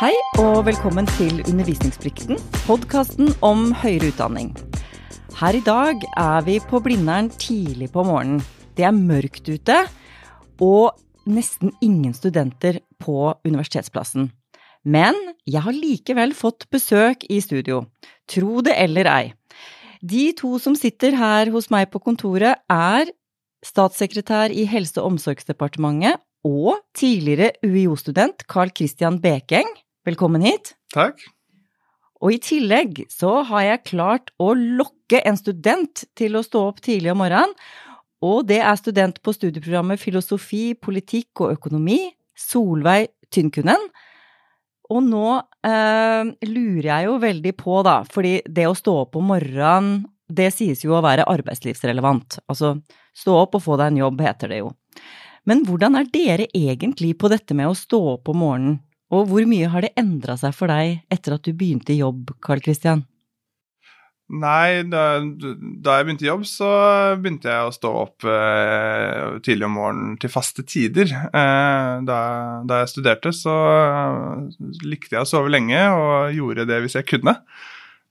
Hei og velkommen til Undervisningsplikten, podkasten om høyere utdanning. Her i dag er vi på Blindern tidlig på morgenen. Det er mørkt ute, og nesten ingen studenter på Universitetsplassen. Men jeg har likevel fått besøk i studio, tro det eller ei. De to som sitter her hos meg på kontoret, er statssekretær i Helse- og omsorgsdepartementet og tidligere UiO-student Carl Christian Bekeng. Velkommen hit. Takk. Og i tillegg så har jeg klart å lokke en student til å stå opp tidlig om morgenen, og det er student på studieprogrammet Filosofi, politikk og økonomi, Solveig Tynkunen. Og nå eh, lurer jeg jo veldig på, da, fordi det å stå opp om morgenen, det sies jo å være arbeidslivsrelevant. Altså, stå opp og få deg en jobb, heter det jo. Men hvordan er dere egentlig på dette med å stå opp om morgenen, og hvor mye har det endra seg for deg etter at du begynte i jobb, Carl Christian? Nei, da, da, jeg begynte i jobb, så begynte jeg å stå opp eh, tidlig om morgenen til faste tider. Eh, da, da, jeg studerte, så likte jeg å sove lenge og gjorde det hvis jeg kunne.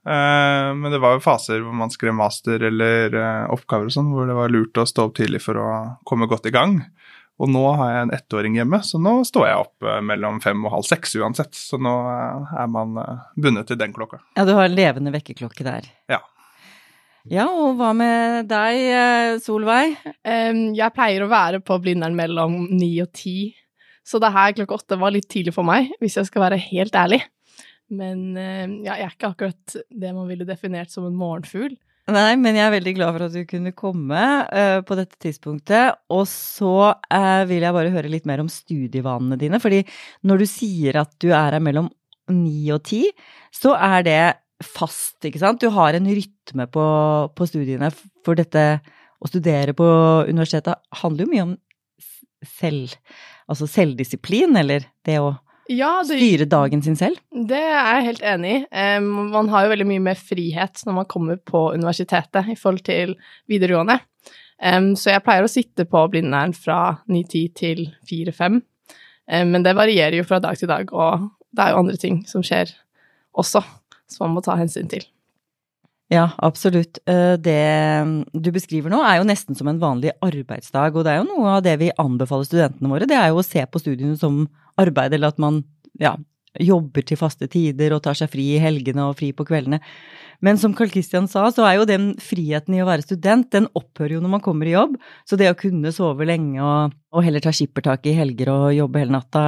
Eh, men det var jo faser hvor man skrev master eller eh, oppgaver og sånn, hvor det var lurt å stå opp tidlig for å komme godt i gang. Og nå har jeg en ettåring hjemme, så nå står jeg opp eh, mellom fem og halv seks uansett. Så nå eh, er man eh, bundet til den klokka. Ja, du har en levende vekkerklokke der. Ja. Ja, og hva med deg, Solveig? Jeg pleier å være på Blindern mellom ni og ti, så det her klokka åtte var litt tidlig for meg, hvis jeg skal være helt ærlig. Men ja, jeg er ikke akkurat det man ville definert som en morgenfugl. Nei, men jeg er veldig glad for at du kunne komme uh, på dette tidspunktet. Og så uh, vil jeg bare høre litt mer om studievanene dine. fordi når du sier at du er her mellom ni og ti, så er det fast, ikke sant? Du har en rytme på, på studiene. For dette å studere på universitetet handler jo mye om selv, altså selvdisiplin, eller det å ja, det, styre dagen sin selv? Det er jeg helt enig i. Um, man har jo veldig mye mer frihet når man kommer på universitetet i forhold til videregående. Um, så jeg pleier å sitte på Blindern fra 9-10 til 4-5, um, men det varierer jo fra dag til dag, og det er jo andre ting som skjer også, som man må ta hensyn til. Ja, absolutt. Eh, det du beskriver nå er jo nesten som en vanlig arbeidsdag, og det er jo noe av det vi anbefaler studentene våre. Det er jo å se på studiene som arbeid, eller at man ja, jobber til faste tider og tar seg fri i helgene og fri på kveldene. Men som Carl Christian sa, så er jo den friheten i å være student, den opphører jo når man kommer i jobb. Så det å kunne sove lenge og, og heller ta skippertak i helger og jobbe hele natta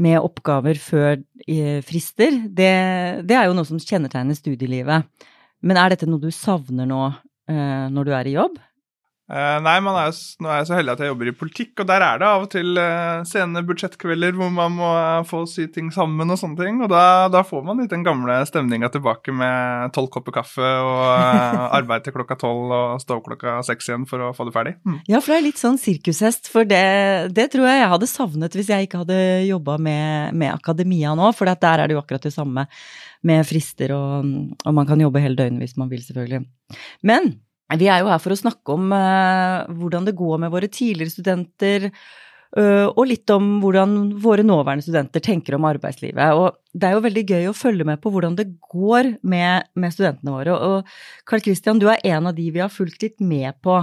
med oppgaver før frister, det, det er jo noe som kjennetegner studielivet. Men er dette noe du savner nå eh, når du er i jobb? Uh, nei, er, nå er jeg så heldig at jeg jobber i politikk, og der er det av og til uh, sene budsjettkvelder hvor man må uh, få sy ting sammen og sånne ting. Og da, da får man litt den gamle stemninga tilbake med tolv kopper kaffe og arbeid til klokka tolv og stå opp klokka seks igjen for å få det ferdig. Mm. Ja, for det er litt sånn sirkushest, for det, det, tror jeg jeg hadde savnet hvis jeg ikke hadde jobba med, med, akademia nå, for der er det jo akkurat det samme med frister, og, og man kan jobbe hele døgnet hvis man vil, selvfølgelig. Men vi er jo her for å snakke om uh, hvordan det går med våre tidligere studenter, uh, og litt om hvordan våre nåværende studenter tenker om arbeidslivet. Og det er jo veldig gøy å følge med på hvordan det går med, med studentene våre. Og Carl Christian, du er en av de vi har fulgt litt med på.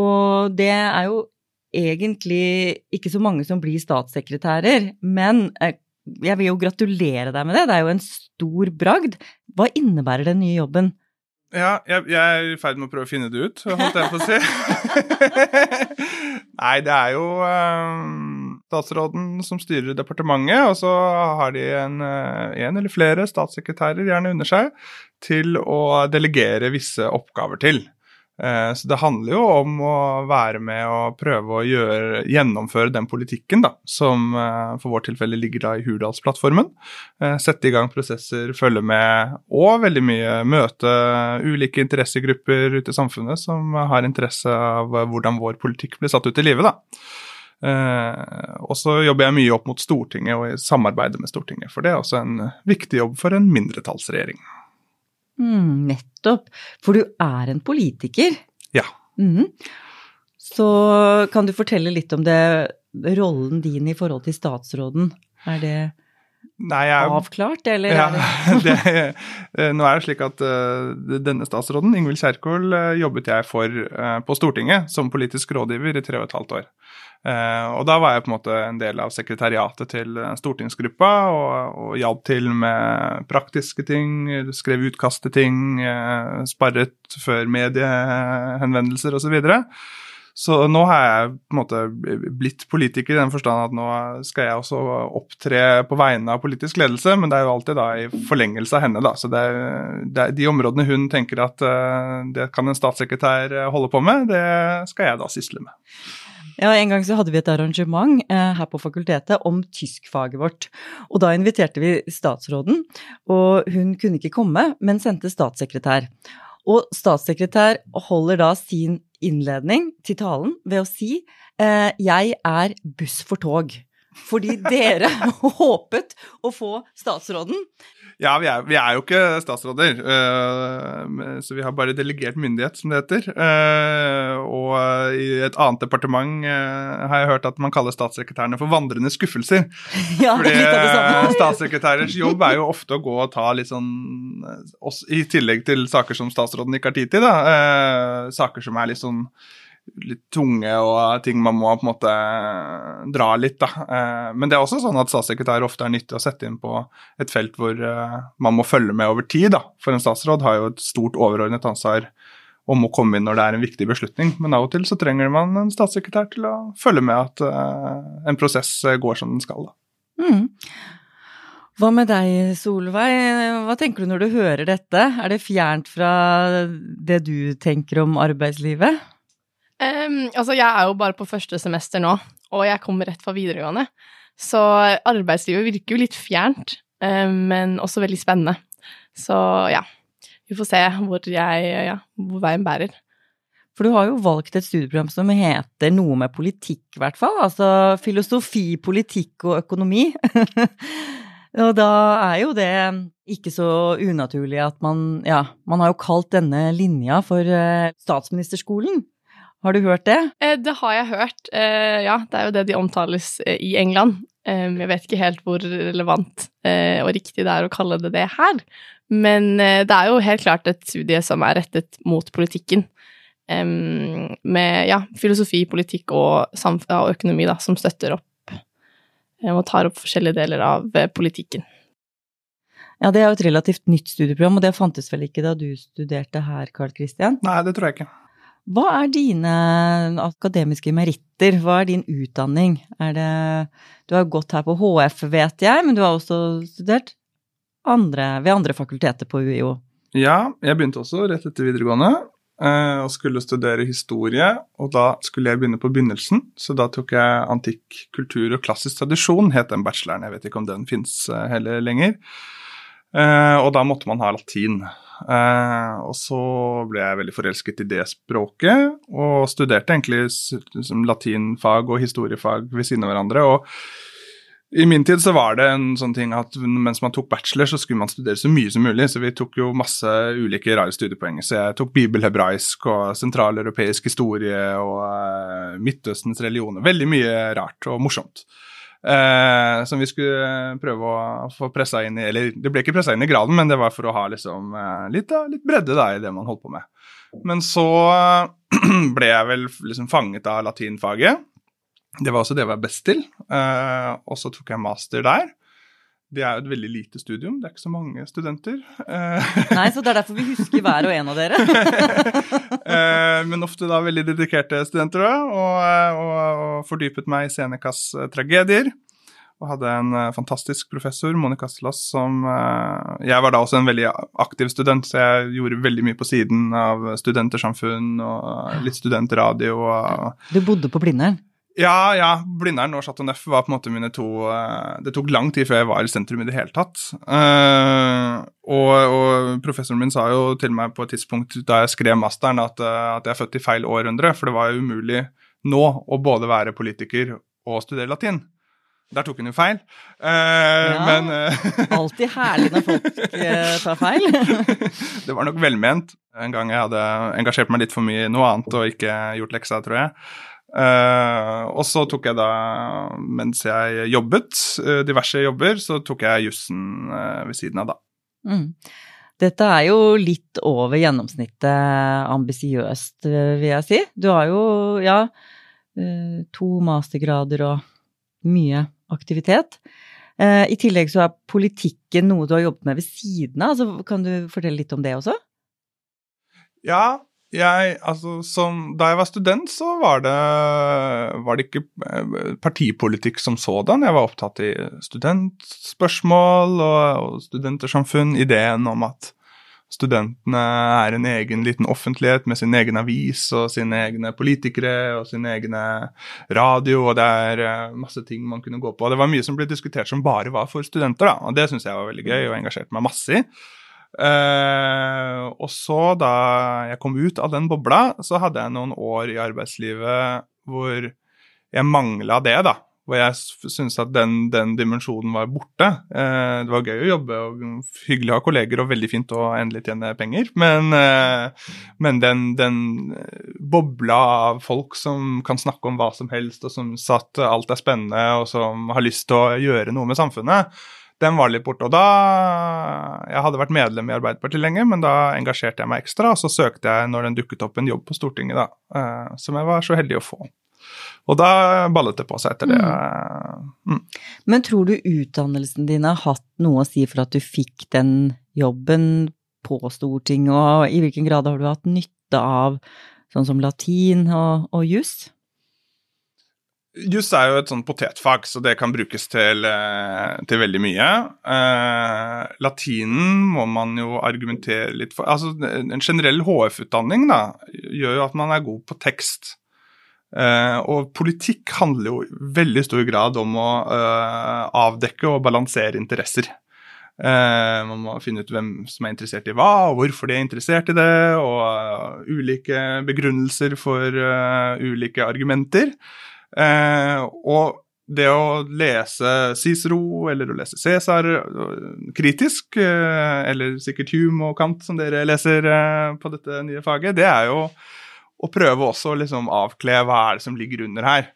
Og det er jo egentlig ikke så mange som blir statssekretærer, men uh, jeg vil jo gratulere deg med det. Det er jo en stor bragd. Hva innebærer den nye jobben? Ja, jeg, jeg, er i ferd med å prøve å finne det ut, holdt jeg på å si. Nei, det er jo um, statsråden som styrer departementet, og så har de en, uh, en, eller flere statssekretærer gjerne under seg til å delegere visse oppgaver til. Eh, så det handler jo om å være med og prøve å gjøre, gjennomføre den politikken da, som eh, for vårt tilfelle ligger da i Hurdalsplattformen. Eh, sette i gang prosesser, følge med, og veldig mye møte ulike interessegrupper ute i samfunnet som har interesse av hvordan vår politikk blir satt ut i livet. da. og så jobber jeg mye opp mot Stortinget og i samarbeide med Stortinget, for det er også en viktig jobb for en mindretallsregjering. Mm, nettopp. For du er en politiker. Ja. Mm. Så kan du fortelle litt om det, rollen din i forhold til statsråden? Er det Nei, jeg, avklart, eller? ja, er det... det, nå er det slik at uh, denne statsråden, Ingvild Kjerkol, uh, jobbet jeg for uh, på Stortinget som politisk rådgiver i tre og et halvt år. Og da var jeg på en måte en del av sekretariatet til stortingsgruppa og, og hjalp til med praktiske ting, skrev utkast til ting, sparret før mediehenvendelser osv. Så så nå har jeg på en måte blitt politiker i den forstand at nå skal jeg også opptre på vegne av politisk ledelse, men det er jo alltid da i forlengelse av henne, da. Så det er, det er de områdene hun tenker at det kan en statssekretær eh, holde på med, det skal jeg da sysle med. Ja, En gang så hadde vi et arrangement eh, her på fakultetet om tyskfaget vårt. Og da inviterte vi statsråden, og hun kunne ikke komme, men sendte statssekretær. Og statssekretær holder da sin innledning til talen ved å si eh, 'Jeg er buss for tog'. Fordi dere håpet å få statsråden. Ja, vi er, vi er jo ikke statsråder, uh, så vi har bare delegert myndighet, som det heter. Uh, og i et annet departement uh, har jeg hørt at man kaller statssekretærene for vandrende skuffelser. Ja, Fordi statssekretærers jobb er jo ofte å gå og ta litt sånn I tillegg til saker som statsråden ikke har tid til, da. saker som er litt sånn litt tunge og ting man må på en måte dra litt, da. Eh, men det er også sånn at statssekretær ofte er nyttig å sette inn på et felt hvor eh, man må følge med over tid, da. For en statsråd har jo et stort overordnet ansvar om å komme inn når det er en viktig beslutning. Men av og til så trenger man en statssekretær til å følge med at eh, en prosess går som den skal, da. Mm. Hva med deg, Solveig? Hva tenker du når du hører dette? Er det fjernt fra det du tenker om arbeidslivet? Um, altså, jeg er jo bare på første semester nå, og jeg kommer rett fra videregående. Så arbeidslivet virker jo litt fjernt, um, men også veldig spennende. Så ja, vi får se hvor, jeg, ja, hvor veien bærer. For du har jo valgt et studieprogram som heter noe med politikk, i hvert fall. Altså filosofi, politikk og økonomi. og da er jo det ikke så unaturlig at man Ja, man har jo kalt denne linja for uh, statsministerskolen. Har du hørt det? Eh, det har jeg hørt, eh, ja. Det er jo det de omtales eh, i England. Jeg vet ikke helt hvor relevant og riktig det er å kalle det det her. Men det er jo helt klart et studie som er rettet mot politikken. Med ja, filosofi, politikk og, og økonomi da, som støtter opp og tar opp forskjellige deler av politikken. Ja, det er jo et relativt nytt studieprogram, og det fantes vel ikke da du studerte her, Carl Christian? Nei, det tror jeg ikke. Hva er dine akademiske meritter? Hva er din utdanning? Er det Du har gått her på HF, vet jeg, men du har også studert andre, ved andre fakulteter på UiO? Ja, jeg begynte også rett etter videregående eh, og skulle studere historie. Og da skulle jeg begynne på begynnelsen, så da tok jeg antikk kultur og klassisk tradisjon, het den bacheloren. Jeg vet ikke om den fins eh, heller lenger. Eh, og da måtte man ha latin. Uh, og så ble jeg veldig forelsket i det språket, og studerte egentlig som latinfag og historiefag ved siden av hverandre. og i min tid så var det en sånn ting at mens man tok bachelor, så skulle man studere så mye som mulig. Så vi tok jo masse ulike rare studiepoeng. Så jeg tok bibelhebraisk og sentraleuropeisk historie og uh, Midtøstens religioner. Veldig mye rart og morsomt. Eh, som vi skulle prøve å få pressa inn i Eller det ble ikke pressa inn i graden, men det var for å ha liksom, eh, litt, litt, bredde da, i det man holdt på med. Men så ble jeg vel liksom fanget av latinfaget. Det var også det jeg var best til. Eh, og så tok jeg master der. Det er jo et veldig lite studium, det er ikke så mange studenter. Nei, så det er derfor vi husker hver og en av dere. Eh, men ofte da veldig dedikerte studenter, da, og, og, og fordypet meg i Senecas eh, tragedier. Og hadde en eh, fantastisk professor, Monica Castelas, som Jeg var da også en veldig aktiv student, så jeg gjorde veldig mye på siden av studentersamfunn og litt studentradio. Og, du bodde på Blindern? Ja, ja. Blindern og Chateau Neuf var på en måte mine to uh, Det tok lang tid før jeg var i sentrum i det hele tatt. Uh, og, og, professoren min sa jo til meg på et tidspunkt da jeg skrev masteren, at, uh, at jeg er født i feil århundre, for det var jo umulig nå å både være politiker og studere latin. Der tok hun jo feil. ja, men Alltid herlig når folk tar feil. det var nok velment. En gang jeg hadde engasjert meg litt for mye i noe annet og ikke gjort leksa, tror jeg. Uh, og så tok jeg da, mens jeg jobbet, uh, diverse jobber, så tok jeg jussen uh, ved siden av, da. Mm. Dette er jo litt over gjennomsnittet ambisiøst, vil jeg si. Du har jo, ja, to mastergrader og mye aktivitet. I tillegg så er politikken noe du har jobbet med ved siden av, så kan du fortelle litt om det også? Ja, jeg, altså, som, da jeg var student, så var det, var det ikke eh, partipolitikk som sådan. Jeg var opptatt i studentspørsmål og, og studentersamfunn. Ideen om at studentene er en egen liten offentlighet med sin egen avis og sine egne politikere og sin egne radio, og det er eh, masse ting man kunne gå på. Det var mye som ble diskutert som bare var for studenter, da, og det syns jeg var veldig gøy og engasjerte meg masse i. Uh, og så, da jeg kom ut av den bobla, så hadde jeg noen år i arbeidslivet hvor jeg mangla det, da. Hvor jeg syntes at den, den dimensjonen var borte. Uh, det var gøy å jobbe og hyggelig å ha kolleger og veldig fint å endelig tjene penger. Men, uh, men den, den, bobla av folk som kan snakke om hva som helst, og som satt alt er spennende, og som har lyst til å gjøre noe med samfunnet, den var litt borte. Og da Jeg hadde vært medlem i Arbeiderpartiet lenge, men da engasjerte jeg meg ekstra, og så søkte jeg når den dukket opp en jobb på Stortinget, da, eh, som jeg var så heldig å få. Og da ballet det på seg etter det. Mm. Mm. Men tror du utdannelsen din har hatt noe å si for at du fikk den jobben på Stortinget, og i hvilken grad har du hatt nytte av sånn som latin og, og juss? Juss er jo et sånn potetfag, så det kan brukes til, eh, til veldig mye. Uh, latinen må man jo argumentere litt for. Altså, En generell HF-utdanning da, gjør jo at man er god på tekst. Uh, og politikk handler jo i veldig stor grad om å uh, avdekke og balansere interesser. Man må finne ut hvem som er interessert i hva, og hvorfor de er interessert i det, og ulike begrunnelser for ulike argumenter. Eh, og det å lese Cicero eller å lese Cæsar eh, kritisk, eh, eller sikkert Hume og Kant som dere leser eh, på dette nye faget, det er jo å prøve også å liksom avkle hva er det som ligger under her.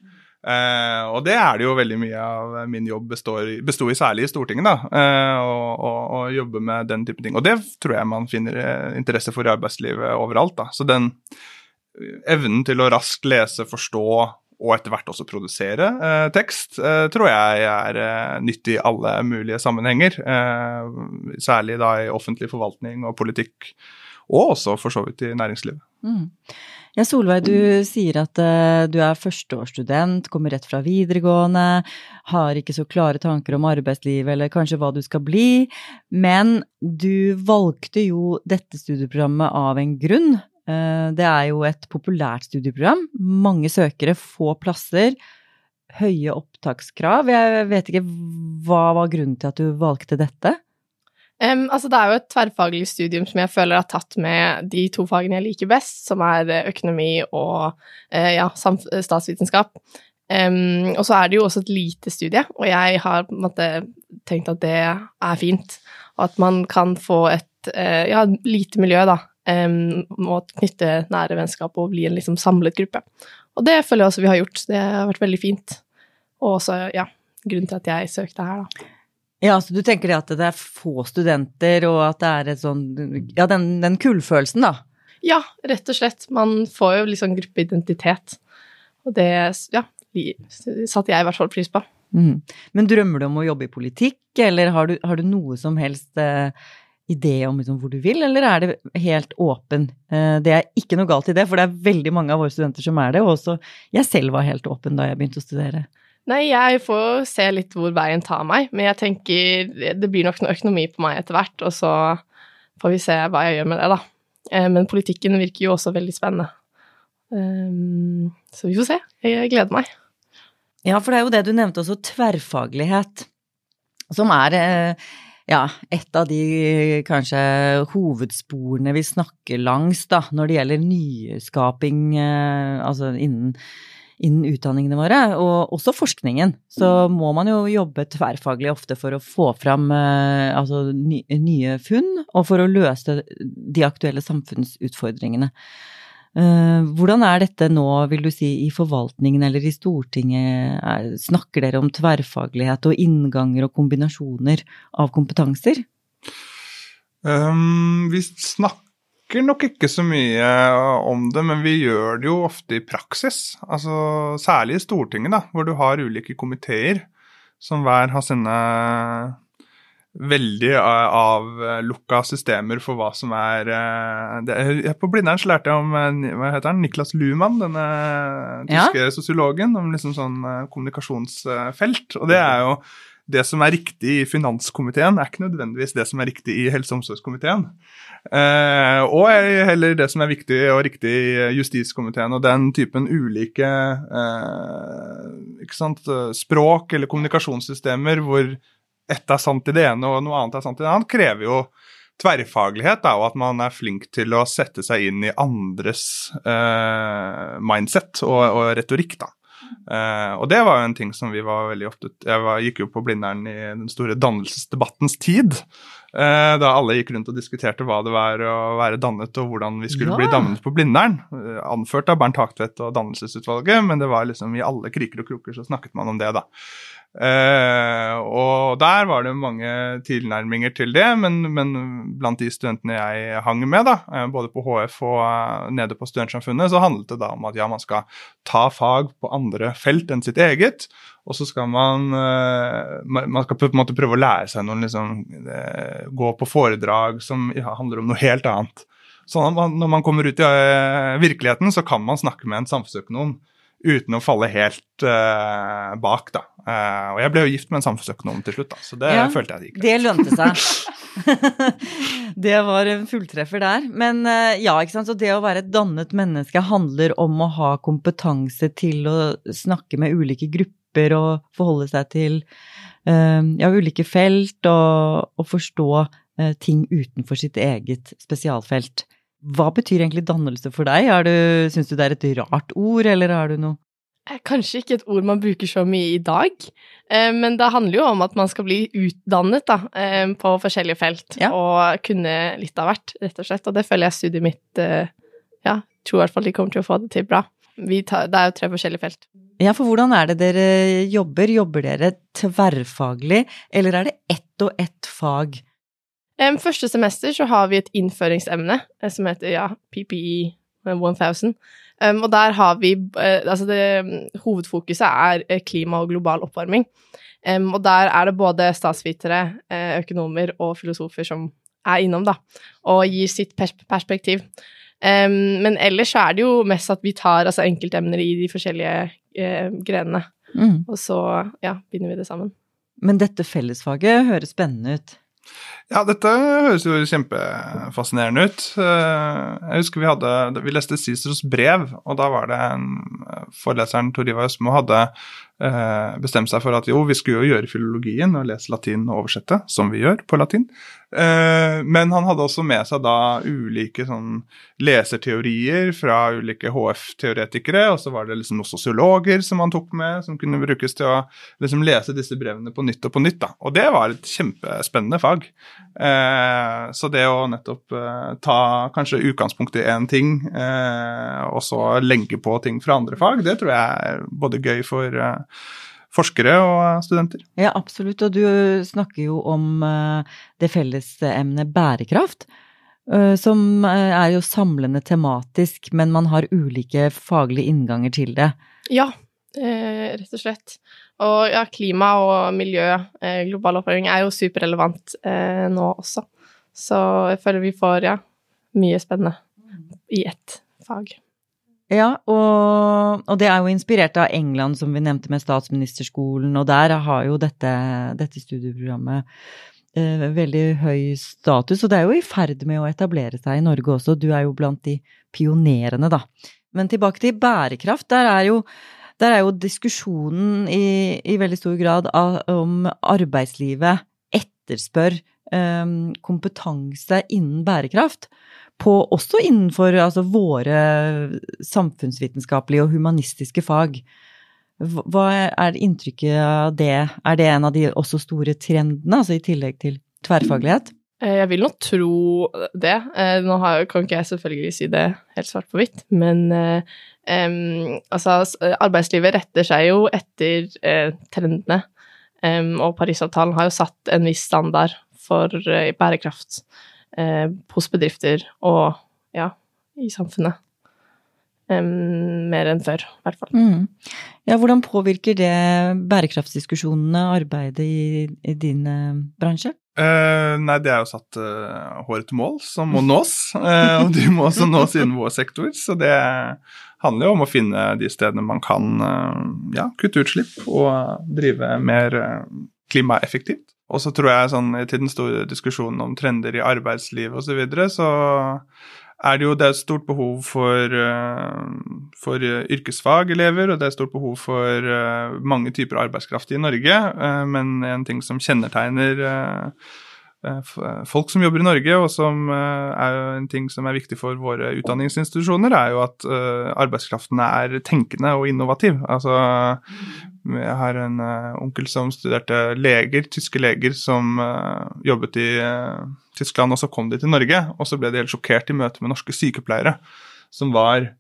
Eh, og det er det jo veldig mye av min jobb består, i, særlig i Stortinget. da, eh, å, jobbe med den type ting. Og det tror jeg man finner interesse for i arbeidslivet overalt. da, Så den evnen til å raskt lese, forstå og etter hvert også produsere eh, tekst, eh, tror jeg er eh, nyttig i alle mulige sammenhenger. Eh, særlig da i offentlig forvaltning og politikk, og også for så vidt i næringslivet. Mm. Ja, Solveig, du sier at uh, du er førsteårsstudent, kommer rett fra videregående, har ikke så klare tanker om arbeidslivet eller kanskje hva du skal bli, men du valgte jo dette studieprogrammet av en grunn. Eh, det er jo et populært studieprogram. Mange søkere, få plasser, høye opptakskrav. Jeg vet ikke hva var grunnen til at du valgte dette? Um, altså det er jo et tverrfaglig studium som jeg føler har tatt med de to fagene jeg liker best, som er eh, økonomi og uh, ja, statsvitenskap. Um, og så er det jo også et lite studie, og jeg har på en måte tenkt at det er fint. Og at man kan få et uh, ja, lite miljø, da, um, å knytte nære vennskap og bli en liksom samlet gruppe. Og det føler jeg også vi har gjort. Det har vært veldig fint. Og også, ja, grunnen til at jeg søkte her, da. Ja, så du tenker det at det er få studenter, og at det er et sånn Ja, den, den kullfølelsen, da? Ja, rett og slett. Man får jo liksom gruppeidentitet. Og det, ja, satte jeg i hvert fall pris på. Mm. Men drømmer du om å jobbe i politikk, eller har du, har du noe som helst eh, idé om liksom hvor du vil, eller er det helt åpen? Eh, det er ikke noe galt i det, for det er veldig mange av våre studenter som er det, og også jeg selv var helt åpen da jeg begynte å studere. Nei, jeg får se litt hvor veien tar meg, men jeg tenker det blir nok noe økonomi på meg etter hvert, og så får vi se hva jeg gjør med det, da. Eh, men politikken virker jo også veldig spennende. Ehm, så vi får se. Jeg gleder meg. Ja, for det er jo det du nevnte også, tverrfaglighet, som er eh, ja, et av de kanskje hovedsporene vi snakker langs da, når det gjelder nyskaping eh, altså innen, innen utdanningene våre, og også forskningen, så må man jo jobbe tverrfaglig ofte for å få fram eh, altså, nye funn, og for å løse de aktuelle samfunnsutfordringene. Eh, hvordan er dette nå, vil du si, i forvaltningen eller i Stortinget? Snakker dere om tverrfaglighet og innganger og kombinasjoner av kompetanser? Um, vi snakker nok ikke så mye om det, men vi gjør det jo ofte i praksis. Altså, særlig i Stortinget, da, hvor du har ulike komiteer som hver har sine veldig avlukka systemer for hva som er eh, det, På Blindern så lærte jeg om eh, hva heter han, Niklas Luhmann, denne tyske ja. sosiologen, om liksom sånn eh, kommunikasjonsfelt. Og det er jo det som er riktig i finanskomiteen, er ikke nødvendigvis det som er riktig i helse- og omsorgskomiteen. Eh, og heller det som er viktig og riktig i justiskomiteen. Og den typen ulike eh, sant, språk eller kommunikasjonssystemer hvor ett er sant i det ene og noe annet er sant i det andre, krever jo tverrfaglighet, da, og at man er flink til å sette seg inn i andres eh, mindset og, og, retorikk. da. Eh, og det var jo en ting som vi var veldig ofte Jeg var, gikk jo på Blindern i den store dannelsesdebattens tid. Eh, da alle gikk rundt og diskuterte hva det var å være dannet og hvordan vi skulle ja. bli dannet på Blindern. Eh, anført av Bernt Haktvedt og Dannelsesutvalget, men det var liksom i alle kriker og kroker så snakket man om det, da. Uh, og der var det mange tilnærminger til det, men, men, blant de studentene jeg hang med, da, uh, både på HF og uh, nede på Studentsamfunnet, så handlet det da om at ja, man skal ta fag på andre felt enn sitt eget. Og så skal man Man skal på en måte prøve å lære seg noen liksom, Gå på foredrag som handler om noe helt annet. Så at man, når man kommer ut i virkeligheten, så kan man snakke med en samfunnsøkonom uten å falle helt uh, bak, da. Uh, og jeg ble jo gift med en samfunnsøkonom til slutt, da, så det ja, følte jeg gikk Det lønte seg. det var en fulltreffer der. Men uh, ja, ikke sant. Så det å være et dannet menneske handler om å ha kompetanse til å snakke med ulike grupper og forholde seg til ja, ulike felt og, og forstå ting utenfor sitt eget spesialfelt. Hva betyr egentlig dannelse for deg? Syns du det er et rart ord, eller har du noe eh, Kanskje ikke et ord man bruker så mye i dag, eh, men det handler jo om at man skal bli utdannet da, eh, på forskjellige felt ja. og kunne litt av hvert, rett og slett. Og det føler jeg studiet mitt Ja, tror i hvert fall de kommer til å få det til bra. Tar, det er jo tre forskjellige felt. Ja, for hvordan er det dere jobber? Jobber dere tverrfaglig, eller er det ett og ett fag? Um, første semester så har vi et innføringsemne uh, som heter ja, PPE 1000. Um, og der har vi uh, Altså, det, hovedfokuset er uh, klima og global oppvarming. Um, og der er det både statsvitere, økonomer og filosofer som er innom, da, og gir sitt pers perspektiv. men ellers så er det jo mest at vi tar altså, enkeltemner i de forskjellige grenene, mm. og så ja, binder vi det sammen. Men dette fellesfaget høres spennende ut. Ja, dette høres jo kjempefascinerende ut. Eh, jeg husker vi hadde Vi leste Cicers brev, og da var det en eh, foreleseren Tor Ivar Østmo hadde eh, bestemt seg for at jo, vi skulle jo gjøre filologien og lese latin og oversette, som vi gjør på latin. Eh, men han hadde også med seg da ulike sånn leserteorier fra ulike HF-teoretikere, og så var det liksom noen sosiologer som han tok med, som kunne brukes til å liksom lese disse brevene på nytt og på nytt. da. Og det var et kjempespennende fag. Eh, så det å nettopp ta kanskje utgangspunkt i én ting, og så legge på ting fra andre fag, det tror jeg er både gøy for forskere og studenter. Ja, absolutt. Og du snakker jo om eh, det fellesemnet bærekraft. Eh, som eh, er jo samlende tematisk, men man har ulike faglige innganger til det. Ja, rett og slett. Og ja, klima og miljø, global oppvarming, er jo superrelevant nå også. Så jeg føler vi får, ja, mye spennende i ett fag. Ja, og, og, det er jo inspirert av England, som vi nevnte med statsministerskolen, og der har jo dette, dette studieprogrammet eh, veldig høy status, og det er jo i ferd med å etablere seg i Norge også. Du er jo blant de pionerene, da. Men tilbake til bærekraft. Der er jo, der er jo diskusjonen i, i, veldig stor grad av, om arbeidslivet etterspør kompetanse innen bærekraft på, også innenfor altså, våre samfunnsvitenskapelige og humanistiske fag. Hva er inntrykket av det? Er det en av de også store trendene, altså i tillegg til tverrfaglighet? Eh, jeg vil nok tro det. Eh, nå kan ikke jeg selvfølgelig si det helt svart på hvitt, men um, altså, arbeidslivet retter seg jo etter uh, trendene, um, og Parisavtalen har jo satt en viss standard for uh, bærekraft uh, hos bedrifter og ja, i samfunnet. Um, mer enn før, i hvert fall. Mm. Ja, hvordan påvirker det bærekraftsdiskusjonene arbeidet i, i din bransje? Uh, nei, det er jo satt uh, hårete mål som må nås, uh, og de må også nås innen vår sektor. Så det handler jo om å finne de stedene man kan ja, kutte utslipp og drive mer klimaeffektivt. Og så tror jeg sånn til den store diskusjonen om trender i arbeidslivet osv., så, videre, så er det jo det er et stort behov for, eh, for yrkesfagelever, og det er et stort behov for eh, mange typer arbeidskraft i Norge. Eh, men en ting som kjennetegner folk som jobber i Norge, og som er en ting som er viktig for våre utdanningsinstitusjoner, er jo at arbeidskraften er tenkende og innovativ. Altså, jeg har en onkel som studerte leger, tyske leger, som jobbet i Tyskland, og så kom de til Norge. Og så ble de helt sjokkert i møte med norske sykepleiere som var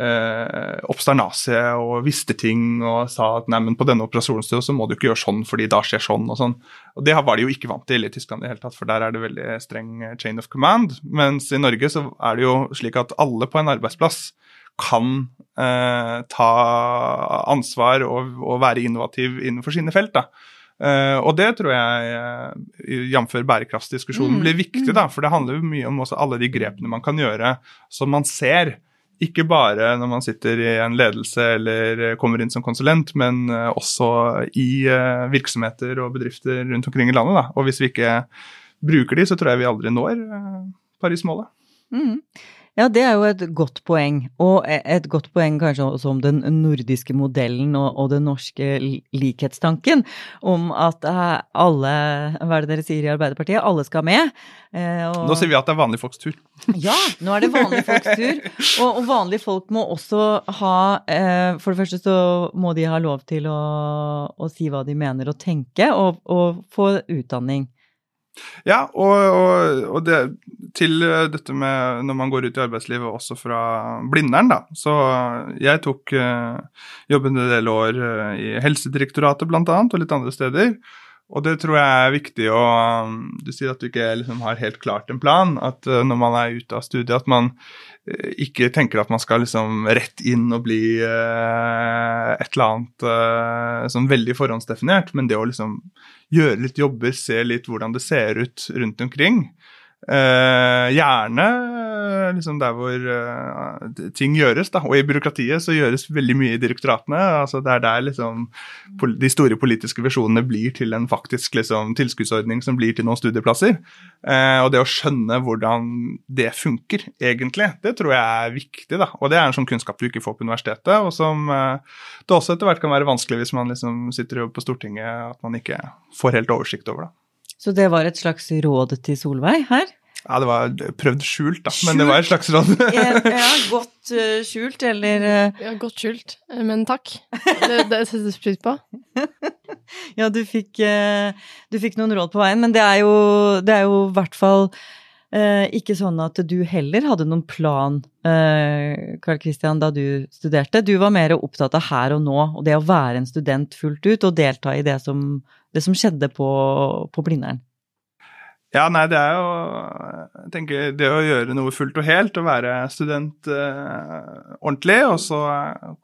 eh, obsternase og visste ting og sa at nei, men på denne operasjonen så må du ikke gjøre sånn fordi da skjer sånn og sånn. Og det var de jo ikke vant til i Tyskland i det hele tatt, for der er det veldig streng chain of command. Mens i Norge så er det jo slik at alle på en arbeidsplass kan eh, ta ansvar og, og, være innovativ innenfor sine felt. da. Uh, og det tror jeg, uh, jf. bærekraftsdiskusjonen, mm. blir viktig, da, for det handler jo mye om også alle de grepene man kan gjøre som man ser. Ikke bare når man sitter i en ledelse eller kommer inn som konsulent, men uh, også i virksomheter og bedrifter rundt omkring i landet. Da. Og hvis vi ikke bruker de, så tror jeg vi aldri når Paris-målet. Mm. Ja, det er jo et godt poeng. Og e, et godt poeng kanskje også om den nordiske modellen og, og den norske likhetstanken. Om at eh, alle, hva er det dere sier i Arbeiderpartiet, alle skal med. Eh, og... Nå sier vi at det er vanlige folks tur. Ja, nå er det vanlige folks tur. Og, og vanlige folk må også ha eh, For det første så må de ha lov til å, å si hva de mener og tenke, og, og få utdanning. Ja, og, og, og det, til dette med når man går ut i arbeidslivet, også fra Blindern, da. Så jeg tok uh, jobben en del år i Helsedirektoratet bl.a. og litt andre steder. Og det tror jeg er viktig å Du sier at du ikke liksom har helt klart en plan. At når man er ute av studiet, at man ikke tenker at man skal liksom rett inn og bli et eller annet sånn veldig forhåndsdefinert, men det å liksom gjøre litt jobber, se litt hvordan det ser ut rundt omkring. Uh, gjerne liksom der hvor uh, ting gjøres, da. Og i byråkratiet så gjøres veldig mye i direktoratene. altså Det er der liksom de store politiske visjonene blir til en faktisk liksom, tilskuddsordning som blir til noen studieplasser. Og det å skjønne hvordan det funker, egentlig, det tror jeg er viktig. da. Og det er en sånn kunnskap du ikke får på universitetet, og som det også etter hvert kan være vanskelig hvis man liksom sitter på Stortinget, at man ikke får helt oversikt over det. Så det var et slags råd til Solveig her? Ja, det var prøvd skjult, da, skjult. men det var et slags råd. ja, godt uh, skjult, eller uh... Ja, godt skjult, eh, men takk. Det, det settes pris på. ja, du fikk, uh, du fikk, noen råd på veien, men det er jo, det er jo i hvert fall ikke sånn at du heller hadde noen plan, Karl Kristian, da du studerte. Du var mer opptatt av her og nå, og det å være en student fullt ut og delta i det som, det som skjedde på, på Blindern. Ja, nei, det er jo Jeg tenker det å gjøre noe fullt og helt, å være student eh, ordentlig, og så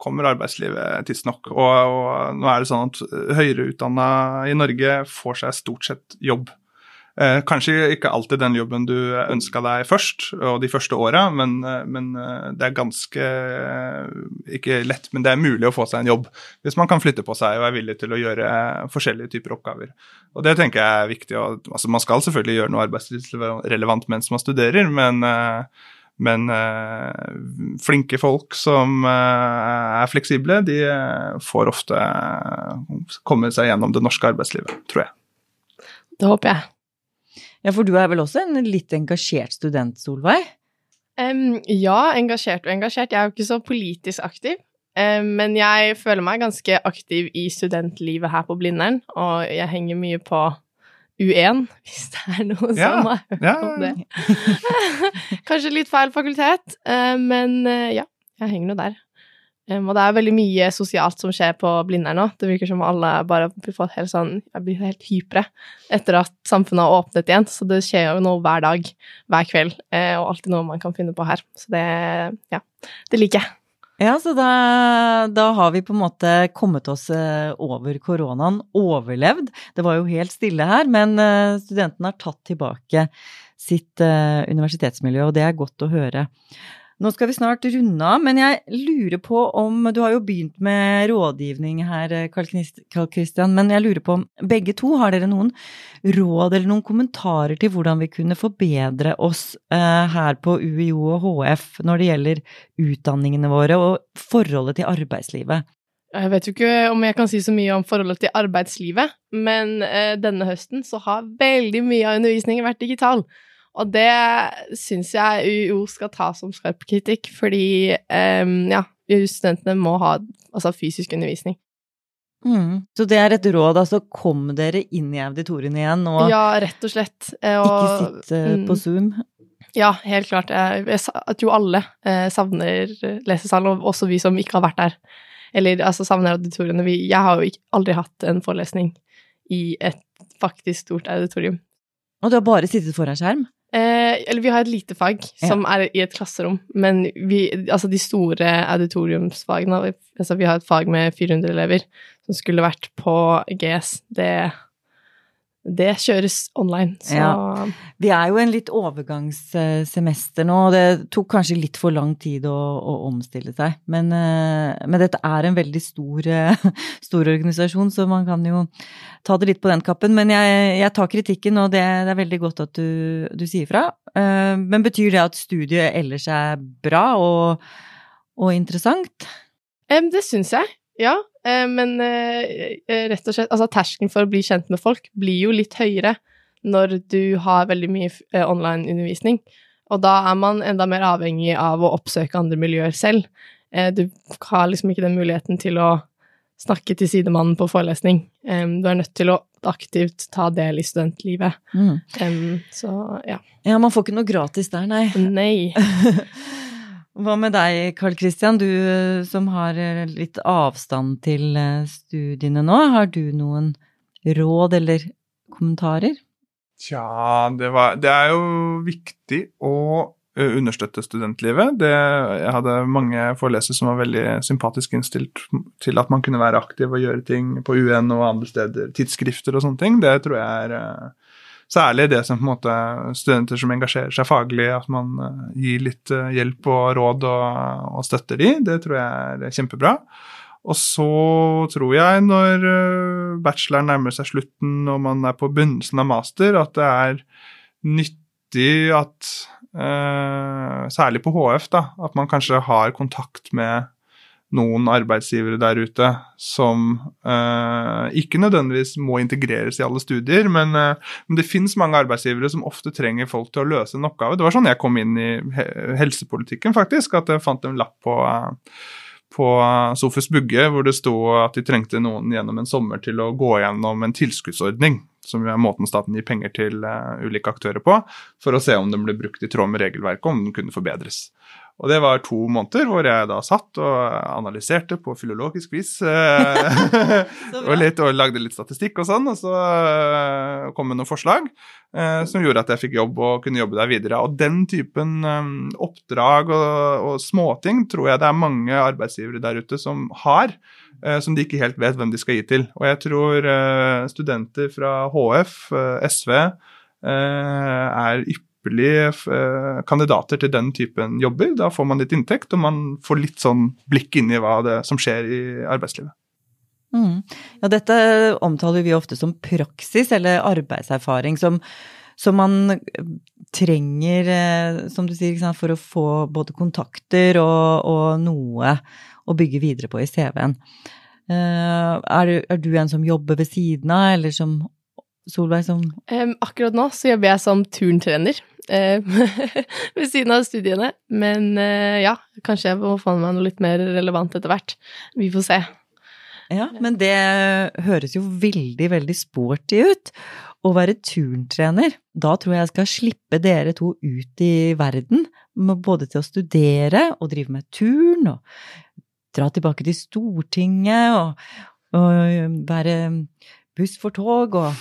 kommer arbeidslivet tidsnok. Og, og nå er det sånn at høyere utdanna i Norge får seg stort sett jobb kanskje ikke alltid den jobben du ønska deg først, og de første åra, men, eh, men, eh, det er ganske eh, Ikke lett, men det er mulig å få seg en jobb hvis man kan flytte på seg og er villig til å gjøre forskjellige typer oppgaver. Og det tenker jeg er viktig. Og, altså, man skal selvfølgelig gjøre noe arbeidslivsrelevant mens man studerer, men men flinke folk som er fleksible, de får ofte komme seg gjennom det norske arbeidslivet, tror jeg. Det håper jeg. Ja, for du er vel også en litt engasjert student, Solveig? Um, ja, engasjert og engasjert. Jeg er jo ikke så politisk aktiv. Um, men jeg føler meg ganske aktiv i studentlivet her på Blindern, og jeg henger mye på U1, hvis det er noe Ja, som har hørt ja, om det. Kanskje litt feil fakultet, eh, men eh, ja, jeg henger nå der. Um, og det er veldig mye sosialt som skjer på Blindern nå. Det virker som alle bare fått helt sånn Jeg blir helt hypre etter at samfunnet har åpnet igjen. Så det skjer jo noe hver dag, hver kveld, eh, og alltid noe man kan finne på her. Så det Ja, det liker jeg. Ja, så da, da har vi på en måte kommet oss eh, over koronaen, overlevd. Det var jo helt stille her, men eh, studentene har tatt tilbake sitt eh, universitetsmiljø, og det er godt å høre. Nå skal vi snart runde av, men jeg lurer på om Du har jo begynt med rådgivning her, Karl Christian, men jeg lurer på om begge to har dere noen råd eller noen kommentarer til hvordan vi kunne forbedre oss eh, her på UiO og HF når det gjelder utdanningene våre og forholdet til arbeidslivet? Jeg vet jo ikke om jeg kan si så mye om forholdet til arbeidslivet, men eh, denne høsten så har veldig mye av undervisningen vært digital. Og det syns jeg UiO skal ta som skarp kritikk, fordi um, ja, studentene må ha altså, fysisk undervisning. Mm. Så det er et råd, altså kom dere inn i auditoriene igjen og Ja, rett og slett. Eh, og, ikke sitt mm, på Zoom? Ja, helt klart. Jeg, jeg tror alle eh, savner lesesalen, og også vi som ikke har vært der. Eller altså savner auditoriene. Vi, jeg har jo ikke, aldri hatt en forelesning i et faktisk stort auditorium. Og du har bare sittet foran skjerm? Eh, eller vi har et lite fag som ja. er i et klasserom, men vi, altså de store auditoriumsfagene altså Vi har et fag med 400 elever som skulle vært på GS. Det det kjøres online. Så ja. Vi er jo en litt overgangssemester nå, og det tok kanskje litt for lang tid å, å omstille seg. Men, eh, men, dette er en veldig stor, eh, stor, organisasjon, så man kan jo ta det litt på den kappen. Men jeg, jeg tar kritikken, og det, det, er veldig godt at du, du sier fra. Eh, men betyr det at studiet ellers er bra og, og interessant? Det syns jeg. Ja, men eh, eh, rett og slett Altså, terskelen for å bli kjent med folk blir jo litt høyere når du har veldig mye online-undervisning. Og da er man enda mer avhengig av å oppsøke andre miljøer selv. Du har liksom ikke den muligheten til å snakke til sidemannen på forelesning. Du er nødt til å aktivt ta del i studentlivet. Mm. Så ja. Ja, man får ikke noe gratis der, nei. Nei. Hva med deg, Karl Kristian, du eh, som har eh, litt avstand til eh, studiene nå. Har du noen råd eller kommentarer? Tja, det, var, det er jo viktig å understøtte studentlivet. Det, jeg hadde mange forelesere som var veldig sympatisk innstilt til at man kunne være aktiv og gjøre ting på UN og andre steder, tidsskrifter og sånne ting. Det tror jeg er Særlig det som på en måte studenter som engasjerer seg faglig, at man eh, gir litt eh, hjelp og råd og, og støtter de. Det tror jeg er kjempebra. Og så tror jeg, når eh, bacheloren nærmer seg slutten og man er på begynnelsen av master, at det er nyttig at Særlig på HF, da, at man kanskje har kontakt med noen arbeidsgivere der ute som eh, ikke nødvendigvis må integreres i alle studier, men, eh, men det finnes mange arbeidsgivere som ofte trenger folk til å løse en oppgave. Det var sånn jeg kom inn i helsepolitikken, faktisk. At jeg fant en lapp på, uh, på Sofus Bugge hvor det sto at de trengte noen gjennom en sommer til å gå gjennom en tilskuddsordning, som er måten staten gir penger til ulike aktører på, for å se om den ble brukt i tråd med regelverket, om den kunne forbedres. Og det var to måneder hvor jeg da satt og analyserte på filologisk vis. Eh, og, litt, og, lagde litt statistikk og sånn, og så uh, kom med noen forslag eh, som gjorde at jeg fikk jobb og kunne jobbe der videre. Og den typen um, oppdrag og, og, småting tror jeg det er mange arbeidsgivere der ute som har, eh, som de ikke helt vet hvem de skal gi til. Og jeg tror studenter fra HF, SV, er ypperlige eh, kandidater til den typen jobber. Da får man litt inntekt, og man får litt sånn blikk inn i hva det som skjer i arbeidslivet. Mm. Ja, dette omtaler vi ofte som praksis eller arbeidserfaring, som, som man trenger, eh, som du sier, for å få både kontakter og, og noe å bygge videre på i CV-en. Eh, er, er, du en som jobber ved siden av, eller som Solveig som um, Akkurat nå så jobber jeg som turntrener. Eh, ved siden av studiene. Men eh, ja, kanskje jeg må få meg noe litt mer relevant etter hvert. Vi får se. Ja, men det høres jo veldig, veldig sporty ut. Å være turntrener, da tror jeg jeg skal slippe dere to ut i verden, både til å studere og drive med turn, og dra tilbake til Stortinget, og, og være buss for tog, og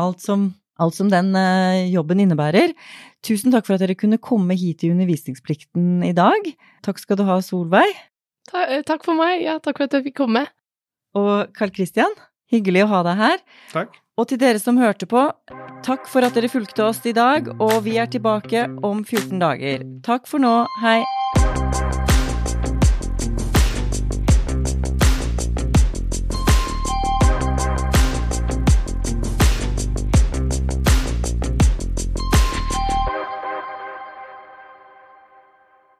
alt som, alt som den eh, jobben innebærer. Tusen takk for at dere kunne komme hit i Undervisningsplikten i dag. Takk skal du ha, Solveig. Ta, eh, takk for meg. Ja, takk for at jeg fikk komme. Og Carl Christian, hyggelig å ha deg her. Takk. Og til dere som hørte på, takk for at dere fulgte oss i dag, og vi er tilbake om 14 dager. Takk for nå, hei!